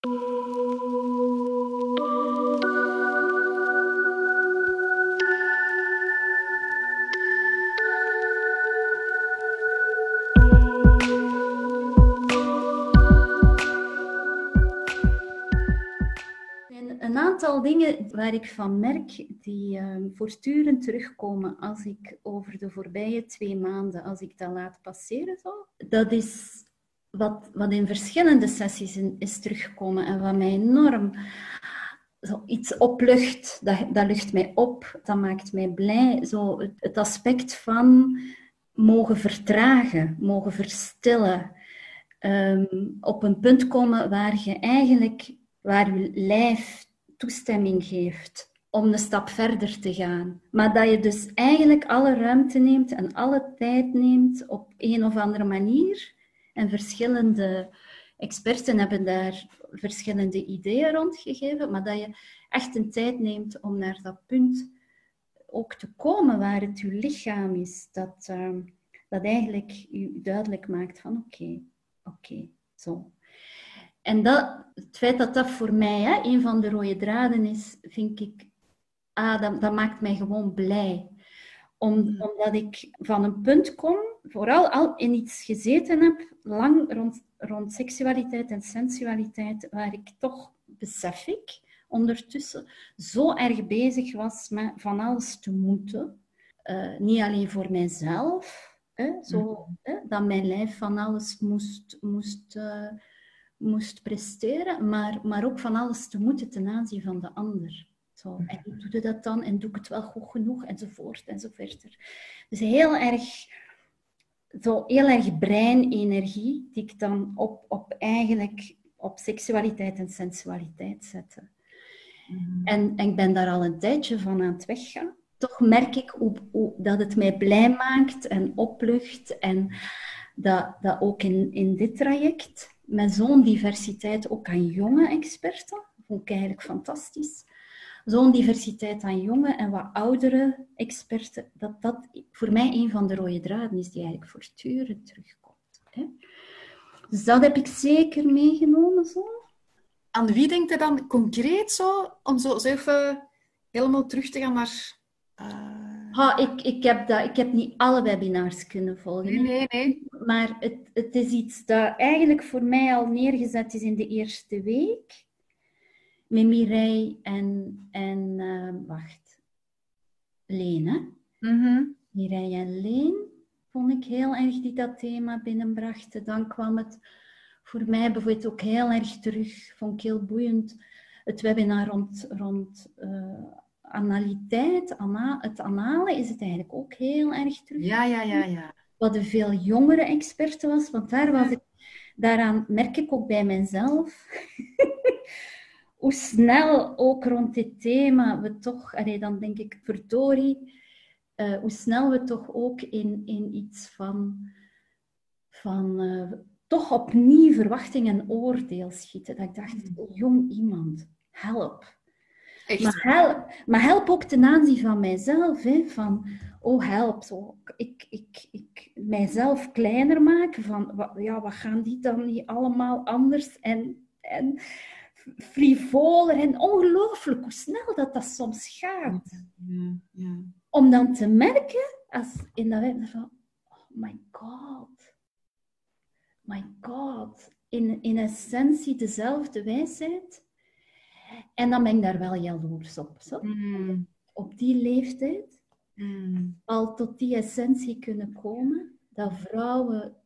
een aantal dingen waar ik van merk die uh, voortdurend terugkomen als ik over de voorbije twee maanden, als ik dat laat passeren, zo, dat is wat, wat in verschillende sessies is teruggekomen en wat mij enorm zo iets oplucht. Dat, dat lucht mij op, dat maakt mij blij. Zo het, aspect van mogen vertragen, mogen verstillen. Um, op een punt komen waar je eigenlijk, waar je lijf toestemming geeft om een stap verder te gaan. Maar dat je dus eigenlijk alle ruimte neemt en alle tijd neemt op een of andere manier. En verschillende experten hebben daar verschillende ideeën rondgegeven, maar dat je echt een tijd neemt om naar dat punt ook te komen waar het je lichaam is. Dat, uh, dat eigenlijk je duidelijk maakt van oké, oké, zo. En dat, het feit dat dat voor mij hè, een van de rode draden is, vind ik, ah, dat, dat maakt mij gewoon blij. Om, omdat ik van een punt kom, vooral al in iets gezeten heb, lang rond, rond seksualiteit en sensualiteit, waar ik toch, besef ik, ondertussen zo erg bezig was met van alles te moeten. Uh, niet alleen voor mijzelf, hè, zo, mm. hè, dat mijn lijf van alles moest, moest uh, moest presteren, maar, maar ook van alles te moeten ten aanzien van de ander. Zo, en hoe doe je dat dan? En doe ik het wel goed genoeg? Enzovoort, enzovoort. Dus heel erg, zo heel erg breinenergie die ik dan op, op eigenlijk op seksualiteit en sensualiteit zette. Mm. En, en ik ben daar al een tijdje van aan het weggaan. Toch merk ik hoe, hoe, dat het mij blij maakt en oplucht. En dat, dat ook in, in dit traject met zo'n diversiteit ook aan jonge experten. Vond ik eigenlijk fantastisch. Zo'n diversiteit aan jonge en wat oudere experten, dat dat voor mij een van de rode draden is die eigenlijk voortdurend terugkomt. Hè? Dus dat heb ik zeker meegenomen zo. Aan wie denkt er dan concreet zo, om zo, zo even helemaal terug te gaan naar... Uh Ha, ik, ik, heb dat, ik heb niet alle webinars kunnen volgen. Nee, nee, nee. Maar het, het is iets dat eigenlijk voor mij al neergezet is in de eerste week. Mireille en, en uh, wacht, Leen, hè? Mm Mireille en Leen vond ik heel erg die dat thema binnenbrachten. Dan kwam het voor mij bijvoorbeeld ook heel erg terug, vond ik heel boeiend, het webinar rond, rond uh, analiteit, ana, het anale, is het eigenlijk ook heel erg terug. Ja, ja, ja, ja. Wat een veel jongere experten was, want daar was ik, daaraan merk ik ook bij mezelf. hoe snel ook rond dit thema we toch, allee, dan denk ik, verdorie, uh, hoe snel we toch ook in, in iets van, van uh, toch opnieuw verwachting en oordeel schieten. Dat ik dacht, mm. jong iemand, help. Maar help, maar help ook ten aanzien van mijzelf. Hè, van, oh help, zo, ik, ik, ik mijzelf kleiner maken. Van, wat, ja, wat gaan die dan niet allemaal anders en, en frivoler en ongelooflijk hoe snel dat dat soms gaat. Ja, ja. Om dan te merken, als in dat van, oh my god, my god, in, in essentie dezelfde wijsheid en dan ben ik daar wel jaloers op. Zo. Mm. Op die leeftijd mm. al tot die essentie kunnen komen, dat vrouwen,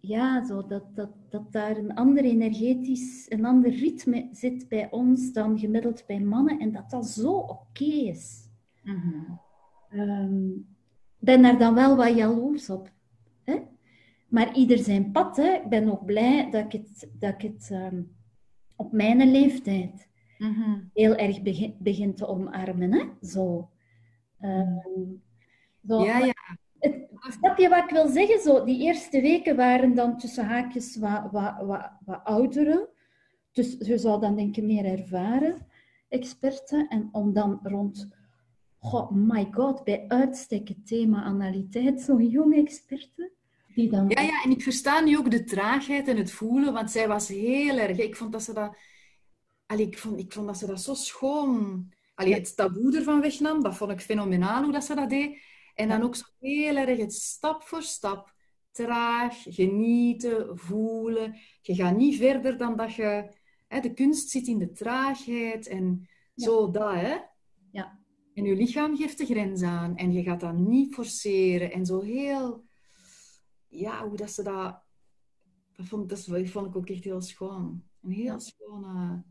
ja, zo, dat, dat, dat daar een ander energetisch, een ander ritme zit bij ons dan gemiddeld bij mannen en dat dat zo oké is. Mm um, ben daar dan wel wat jaloers op. Hè? Maar ieder zijn pad. Hè? Ik ben ook blij dat ik het, dat ik het um, op mijn leeftijd mm-hmm. heel erg begin, begint te omarmen. Hè? Zo. Um, zo. Ja, ja. Het, snap je wat ik wil zeggen? Zo, die eerste weken waren dan tussen haakjes wat, wat, wat, wat ouderen. Dus je zou dan denk ik meer ervaren experten. En om dan rond, oh my god, bij uitstek het thema analiteit, zo'n jonge experten. Die dan... Ja, ja, en ik versta nu ook de traagheid en het voelen, want zij was heel erg... Ik vond dat ze dat... Allee, ik, vond, ik vond dat ze dat zo schoon... Allee, het taboe ervan wegnam, dat vond ik fenomenaal hoe dat ze dat deed. En dan ook zo heel erg het stap voor stap, traag, genieten, voelen. Je gaat niet verder dan dat je... Hè, de kunst zit in de traagheid en zo dat, hè. Ja. En je lichaam geeft de grens aan en je gaat dat niet forceren. En zo heel... Ja, hoe dat ze dat... Dat vond, dat vond ik ook echt heel schoon. Een heel schone...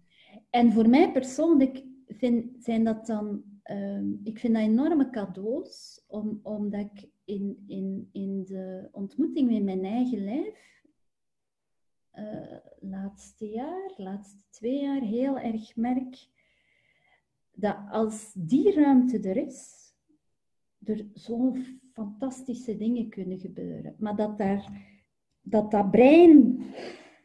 En voor mij persoonlijk vind, zijn dat dan... ehm, ik vind dat enorme cadeaus, om, omdat ik in, in, in de ontmoeting met mijn eigen lijf eh, laatste jaar, laatste twee jaar, heel erg merk dat als die ruimte er is, er zo'n fantastische dingen kunnen gebeuren. Maar dat daar, dat, dat brein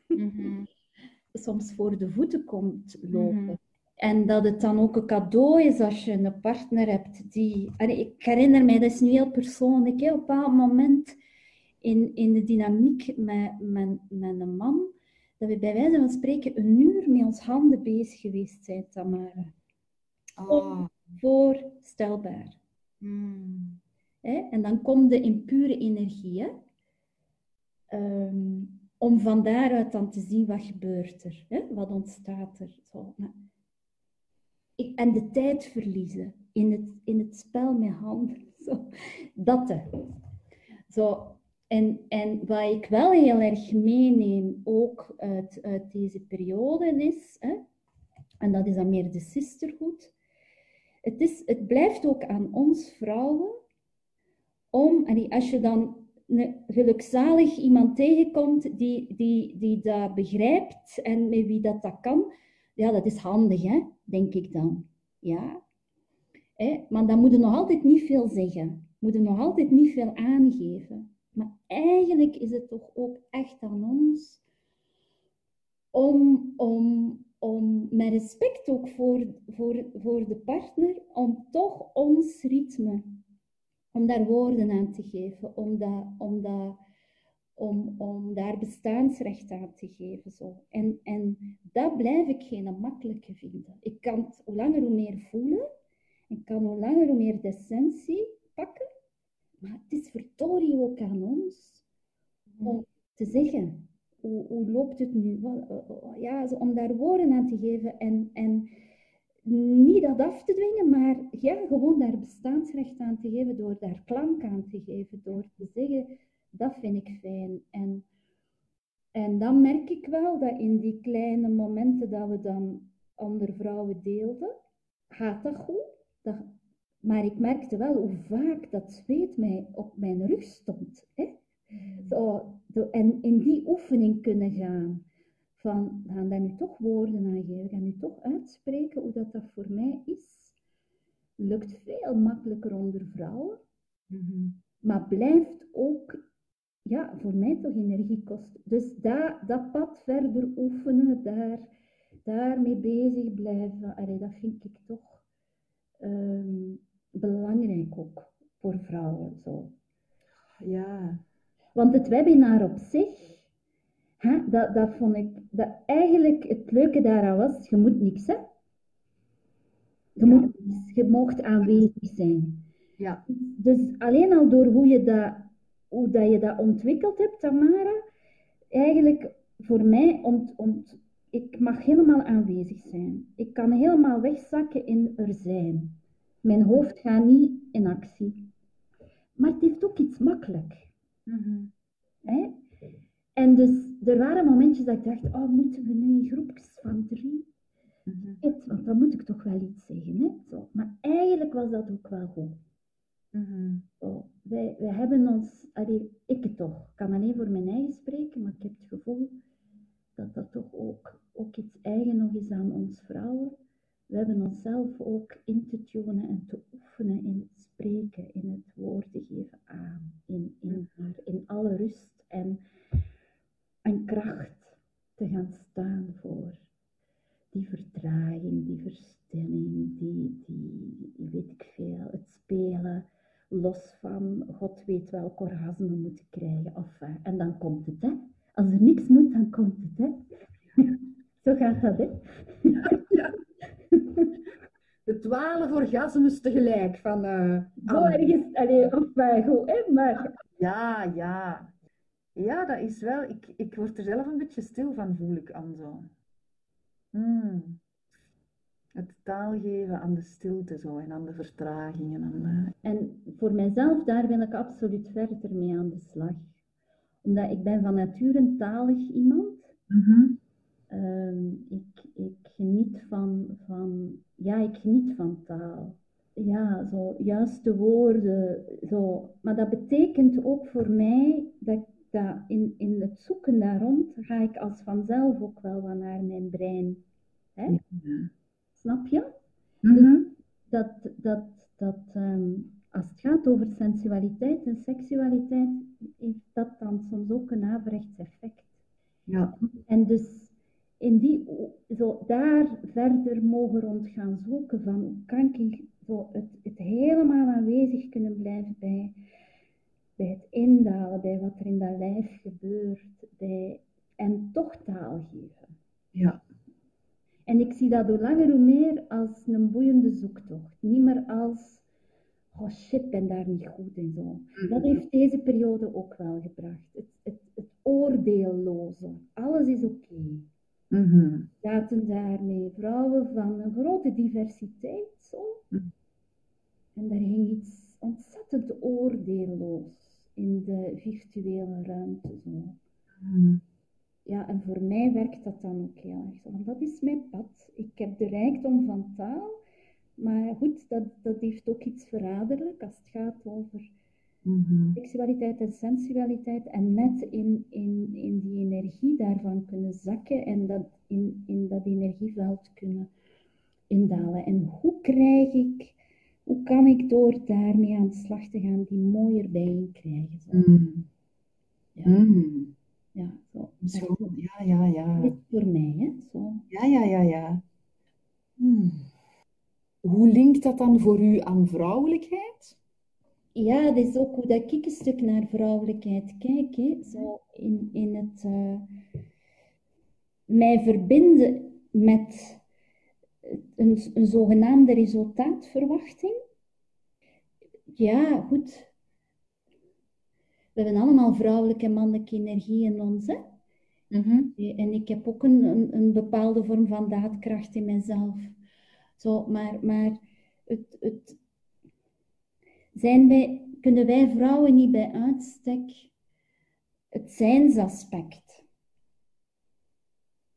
Mhm. soms voor de voeten komt lopen. Mhm. En dat het dan ook een cadeau is als je een partner hebt die... Allee, ik herinner mij, dat is nu heel persoonlijk, hè, op een bepaald moment in, in de dynamiek met, met, met een man, dat we bij wijze van spreken een uur met ons handen bezig geweest zijn, Tamara. Oh. Voorstelbaar. Mm. Hè? En dan kom je in pure energie. Ehm, om van daaruit dan te zien wat gebeurt er. Hè? Wat ontstaat er. Zo. Maar en de tijd verliezen in het, in het spel met handen. Zo. Dat. Zo. En, en wat ik wel heel erg meeneem, ook uit, uit deze periode, is, hè, en dat is dan meer de sisterhood, het, is, het blijft ook aan ons vrouwen om, en als je dan gelukzalig iemand tegenkomt die, die, die dat begrijpt en met wie dat, dat kan, ja, dat is handig, hè, denk ik dan. Ja. Hè? Maar dan moet je nog altijd niet veel zeggen. Moet je nog altijd niet veel aangeven. Maar eigenlijk is het toch ook echt aan ons om, om, om met respect ook voor, voor, voor de partner, om toch ons ritme, om daar woorden aan te geven, om, dat, om, dat, om, om daar bestaansrecht aan te geven. Zo. En, en dat blijf ik geen makkelijke vinden. Ik kan het hoe langer hoe meer voelen, ik kan hoe langer hoe meer de essentie pakken, maar het is verdorie ook aan ons om te zeggen, hoe, hoe loopt het nu? Wat, uh, ja, zo, om daar woorden aan te geven en, en niet dat af te dwingen, maar ja, gewoon daar bestaansrecht aan te geven, door daar klank aan te geven, door te zeggen, dat vind ik fijn. En, en dan merk ik wel dat in die kleine momenten dat we dan onder vrouwen deelden, gaat dat goed. Dat, maar ik merkte wel hoe vaak dat zweet mij op mijn rug stond. Hè? Zo, zo, en in die oefening kunnen gaan. Van, gaan daar nu toch woorden aan geven? Gaan nu toch uitspreken hoe dat, dat voor mij is? Lukt veel makkelijker onder vrouwen. Mhm. Maar blijft ook, ja, voor mij toch energie kosten. Dus dat, dat pad verder oefenen, daar, daarmee bezig blijven. Allee, dat vind ik toch ehm, belangrijk ook voor vrouwen. Zo. Ja. Want het webinar op zich, hè, dat, dat vond ik, dat eigenlijk het leuke daaraan was, je moet niks, hè. Je, moet niks, je mocht aanwezig zijn. Ja. Dus alleen al door hoe je dat, hoe dat, je dat ontwikkeld hebt, Tamara, eigenlijk voor mij, ont, ont, ik mag helemaal aanwezig zijn. Ik kan helemaal wegzakken in er zijn. Mijn hoofd gaat niet in actie. Maar het heeft ook iets makkelijk. Mhm. Hè? En dus er waren momentjes dat ik dacht, oh, moeten we nu in groepjes van drie? Mhm. Het, want dan moet ik toch wel iets zeggen. Hè? Zo. Maar eigenlijk was dat ook wel goed. Mhm. Zo. Wij, wij hebben ons, allee, ik het toch, ik kan alleen voor mijn eigen spreken, maar ik heb het gevoel dat dat toch ook, ook iets eigen nog is aan ons vrouwen. We hebben onszelf ook in te tunen en te oefenen in het spreken, in het woorden geven aan, in, in, haar, in alle rust en, en kracht te gaan staan voor die vertraging, die verstilling, die, die, die weet ik veel, het spelen, los van God weet welk orgasme moeten krijgen. Of, eh, en dan komt het, hè. Als er niks moet, dan komt het, hè. Zo gaat dat, hè. Ja. De twaalf orgasmes tegelijk van... Uh, Zo ergens, allee, of uh, goed, hè, maar... Ja, ja. Ja, dat is wel... Ik, ik word er zelf een beetje stil van, voel ik aan zo. Hmm. Het taal geven aan de stilte zo en aan de vertragingen. En, de... en voor mijzelf, daar wil ik absoluut verder mee aan de slag. Omdat ik ben van nature talig iemand. Mm ik, ik geniet van, van... Ja, ik geniet van taal. Ja, zo juiste woorden. Zo. Maar dat betekent ook voor mij dat, dat in, in het zoeken daar rond ga ik als vanzelf ook wel wat naar mijn brein. Hè? Ja. Snap je? Mhm. dat, dat, dat ehm, als het gaat over sensualiteit en seksualiteit, heeft dat dan soms ook een averechts effect. Ja. En dus in die, zo daar verder mogen rond gaan zoeken van hoe kan ik zo het, het helemaal aanwezig kunnen blijven bij, bij het indalen, bij wat er in dat lijf gebeurt, bij, en toch taal geven. Ja. En ik zie dat hoe langer hoe meer als een boeiende zoektocht. Niet meer als, oh shit, ben daar niet goed in zo. Mhm. Dat heeft deze periode ook wel gebracht. Het, het, het oordeelloze. Alles is oké. Okay. Mm Zaten daarmee vrouwen van een grote diversiteit zo. Mhm. En daar ging iets ontzettend oordeelloos in de virtuele ruimte zo. Mhm. Ja, en voor mij werkt dat dan ook heel erg. Want dat is mijn pad. Ik heb de rijkdom van taal. Maar goed, dat, dat heeft ook iets verraderlijk als het gaat over mm seksualiteit en sensualiteit. En net in, in, in die energie daarvan kunnen zakken en dat in, in dat energieveld kunnen indalen. En hoe krijg ik, hoe kan ik door daarmee aan de slag te gaan die mooier bijeen krijgen? Zo. Mm. Ja. Mm. Ja, zo. zo. Ja, ja, ja. Dit voor mij, hè? Zo. Ja, ja, ja, ja. Hmm. Hoe linkt dat dan voor u aan vrouwelijkheid? Ja, dat is ook hoe dat ik een stuk naar vrouwelijkheid kijk. Hè. Zo in, in het uh, mij verbinden met een, een zogenaamde resultaatverwachting. Ja, goed. We hebben allemaal vrouwelijke en mannelijke energie in ons. Hè? Mhm. En ik heb ook een, een, een, bepaalde vorm van daadkracht in mezelf. Zo, maar maar het, het, zijn wij, kunnen wij vrouwen niet bij uitstek het zijnsaspect.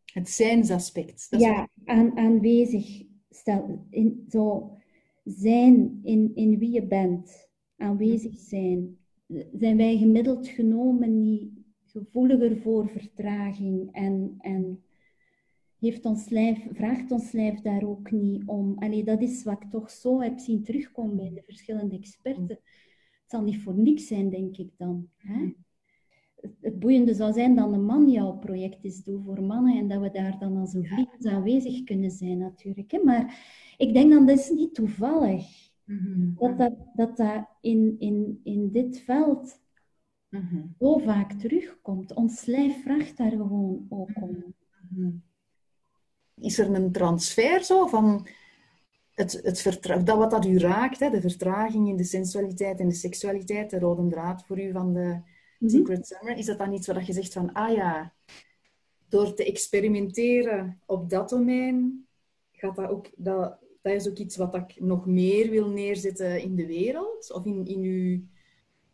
Het zijnsaspect. Dat ja, aan, aanwezig stel, in, zo zijn in, in wie je bent. Aanwezig zijn zijn wij gemiddeld genomen niet gevoeliger voor vertraging en, en heeft ons lijf, vraagt ons lijf daar ook niet om. Allee, dat is wat ik toch zo heb zien terugkomen bij de verschillende experten. Het zal niet voor niks zijn, denk ik dan. Hè? Het boeiende zou zijn dat een man jouw project is doen voor mannen en dat we daar dan als een vlieg aanwezig kunnen zijn natuurlijk. Hè? Maar ik denk dan, dat is niet toevallig. Mhm. Dat, dat, dat dat in, in, in dit veld mhm. zo vaak terugkomt. Ons lijf vraagt daar gewoon ook om. Mhm. Is er een transfer zo van het, het dat wat dat u raakt, hè, de vertraging in de sensualiteit en de seksualiteit, de rode draad voor u van de Secret Summer, is dat dan iets waar je zegt van, ah ja, door te experimenteren op dat domein, gaat dat ook, dat, dat is ook iets wat ik nog meer wil neerzetten in de wereld? Of, in, in uw,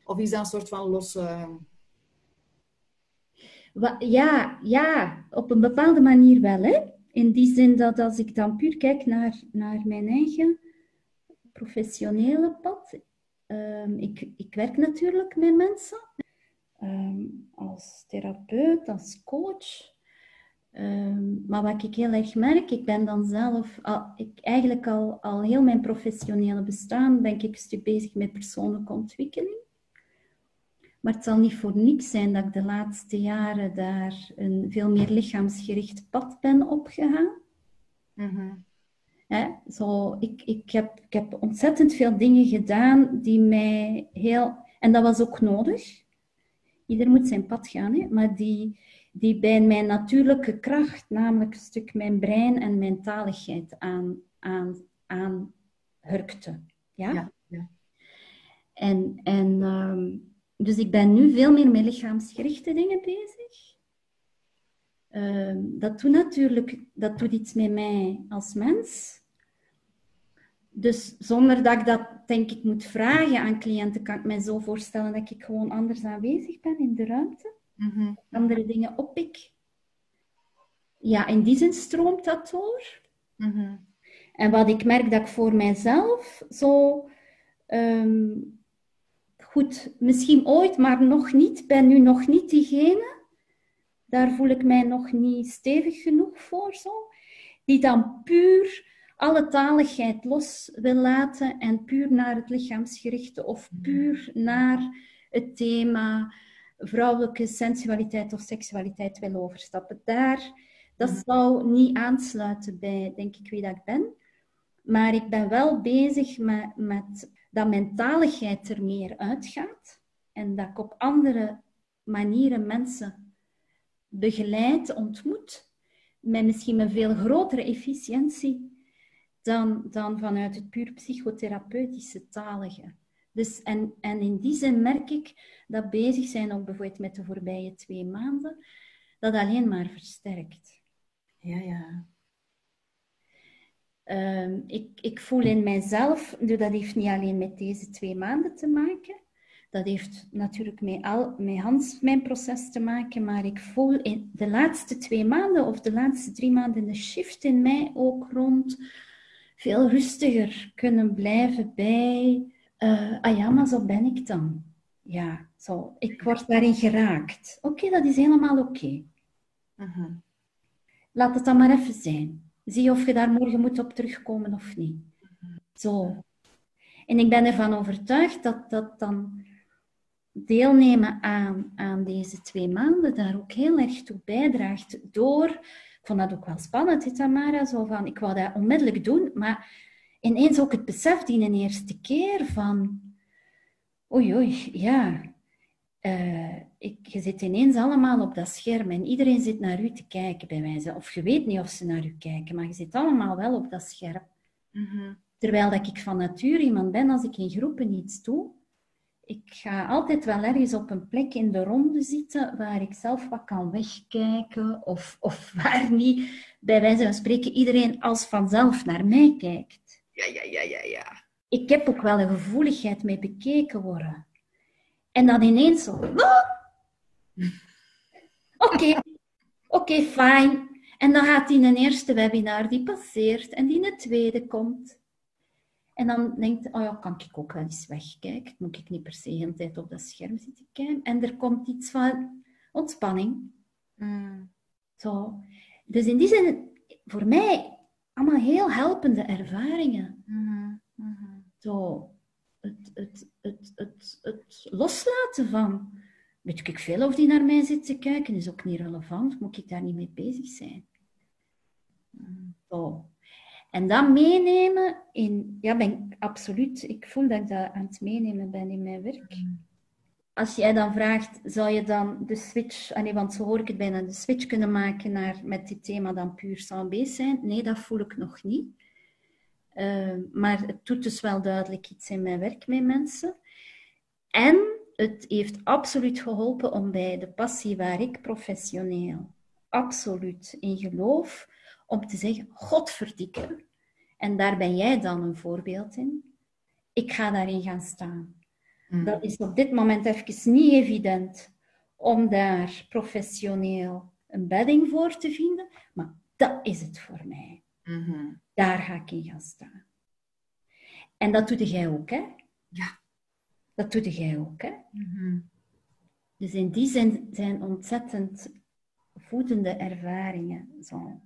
of is dat een soort van losse... Ja, ja, op een bepaalde manier wel. Hè? In die zin dat als ik dan puur kijk naar, naar mijn eigen professionele pad. Um, ik, ik werk natuurlijk met mensen. Um, als therapeut, als coach. Um, maar wat ik heel erg merk, ik ben dan zelf, al, ik, eigenlijk al, al heel mijn professionele bestaan, ben ik een stuk bezig met persoonlijke ontwikkeling. Maar het zal niet voor niks zijn dat ik de laatste jaren daar een veel meer lichaamsgericht pad ben opgegaan. Mm? Zo, ik, ik, heb, ik heb ontzettend veel dingen gedaan die mij heel... En dat was ook nodig. Ieder moet zijn pad gaan, hè? maar die, die bij mijn natuurlijke kracht, namelijk een stuk mijn brein en mijn taligheid, aan, aan, aan hurkte. Ja? Ja, ja. En, en ehm, dus ik ben nu veel meer met lichaamsgerichte dingen bezig. Ehm, dat doet natuurlijk dat doet iets met mij als mens. Dus zonder dat ik dat, denk ik, moet vragen aan cliënten, kan ik mij zo voorstellen dat ik gewoon anders aanwezig ben in de ruimte. Mhm. Andere dingen oppik. Ja, in die zin stroomt dat door. Mhm. En wat ik merk dat ik voor mijzelf zo ehm, goed, misschien ooit, maar nog niet, ben nu nog niet diegene. Daar voel ik mij nog niet stevig genoeg voor, zo. Die dan puur alle taligheid los wil laten en puur naar het lichaamsgerichte of puur naar het thema vrouwelijke sensualiteit of seksualiteit wil overstappen. Daar, dat zou niet aansluiten bij, denk ik, wie dat ik ben. Maar ik ben wel bezig met, met dat mentaligheid er meer uitgaat en dat ik op andere manieren mensen begeleid, ontmoet, met misschien een veel grotere efficiëntie dan, dan vanuit het puur psychotherapeutische talige. Dus, en, en in die zin merk ik dat bezig zijn, ook bijvoorbeeld met de voorbije twee maanden, dat alleen maar versterkt. Ja, ja. Ehm, ik, ik voel in mijzelf, dat heeft niet alleen met deze twee maanden te maken, dat heeft natuurlijk met, al, met Hans mijn proces te maken, maar ik voel in de laatste twee maanden of de laatste drie maanden een shift in mij ook rond veel rustiger kunnen blijven bij, eh, ah ja, maar zo ben ik dan. Ja, zo, ik word daarin geraakt. Oké, dat is helemaal oké. Mhm. Laat het dan maar even zijn. Zie of je daar morgen moet op terugkomen of niet. Zo. En ik ben ervan overtuigd dat dat dan deelnemen aan, aan deze twee maanden daar ook heel erg toe bijdraagt. Door, ik vond dat ook wel spannend, dit Tamara, zo van, ik wou dat onmiddellijk doen, maar ineens ook het besef die een eerste keer van, oei oei, ja, eh, ik, je zit ineens allemaal op dat scherm en iedereen zit naar u te kijken bij wijze. Of je weet niet of ze naar u kijken, maar je zit allemaal wel op dat scherm. Mhm. Terwijl dat ik van nature iemand ben, als ik in groepen iets doe, ik ga altijd wel ergens op een plek in de ronde zitten waar ik zelf wat kan wegkijken of, of waar niet, bij wijze van spreken, iedereen als vanzelf naar mij kijkt. Ja, ja, ja, ja, ja. Ik heb ook wel een gevoeligheid mee bekeken worden. En dan ineens zo. Oké, oké, fijn. En dan gaat die een eerste webinar die passeert en die een tweede komt. En dan denkt, oh ja, kan ik ook wel eens wegkijken. Moet ik niet per se de hele tijd op dat scherm zitten kijken. En er komt iets van ontspanning. Mm. Zo. Dus in die zin, voor mij, allemaal heel helpende ervaringen. Mhm, mhm. Zo, het, het, het, het, het loslaten van, weet ik veel of die naar mij zit te kijken, is ook niet relevant. Moet ik daar niet mee bezig zijn? Zo. En dat meenemen in, ja, ben ik absoluut, ik voel dat ik dat aan het meenemen ben in mijn werk. Als jij dan vraagt, zou je dan de switch, nee, want zo hoor ik het bijna, de switch kunnen maken naar met dit thema dan puur sans zijn? Nee, dat voel ik nog niet. Uh, maar het doet dus wel duidelijk iets in mijn werk met mensen. En het heeft absoluut geholpen om bij de passie waar ik professioneel absoluut in geloof, om te zeggen, godverdikke. En daar ben jij dan een voorbeeld in. Ik ga daarin gaan staan. Mm. Dat is op dit moment even niet evident om daar professioneel een bedding voor te vinden, maar dat is het voor mij. Mhm. Daar ga ik in gaan staan. En dat doe jij ook, hè? Ja. Dat doe jij ook, hè? Mhm. Dus in die zin zijn ontzettend voedende ervaringen. Zo.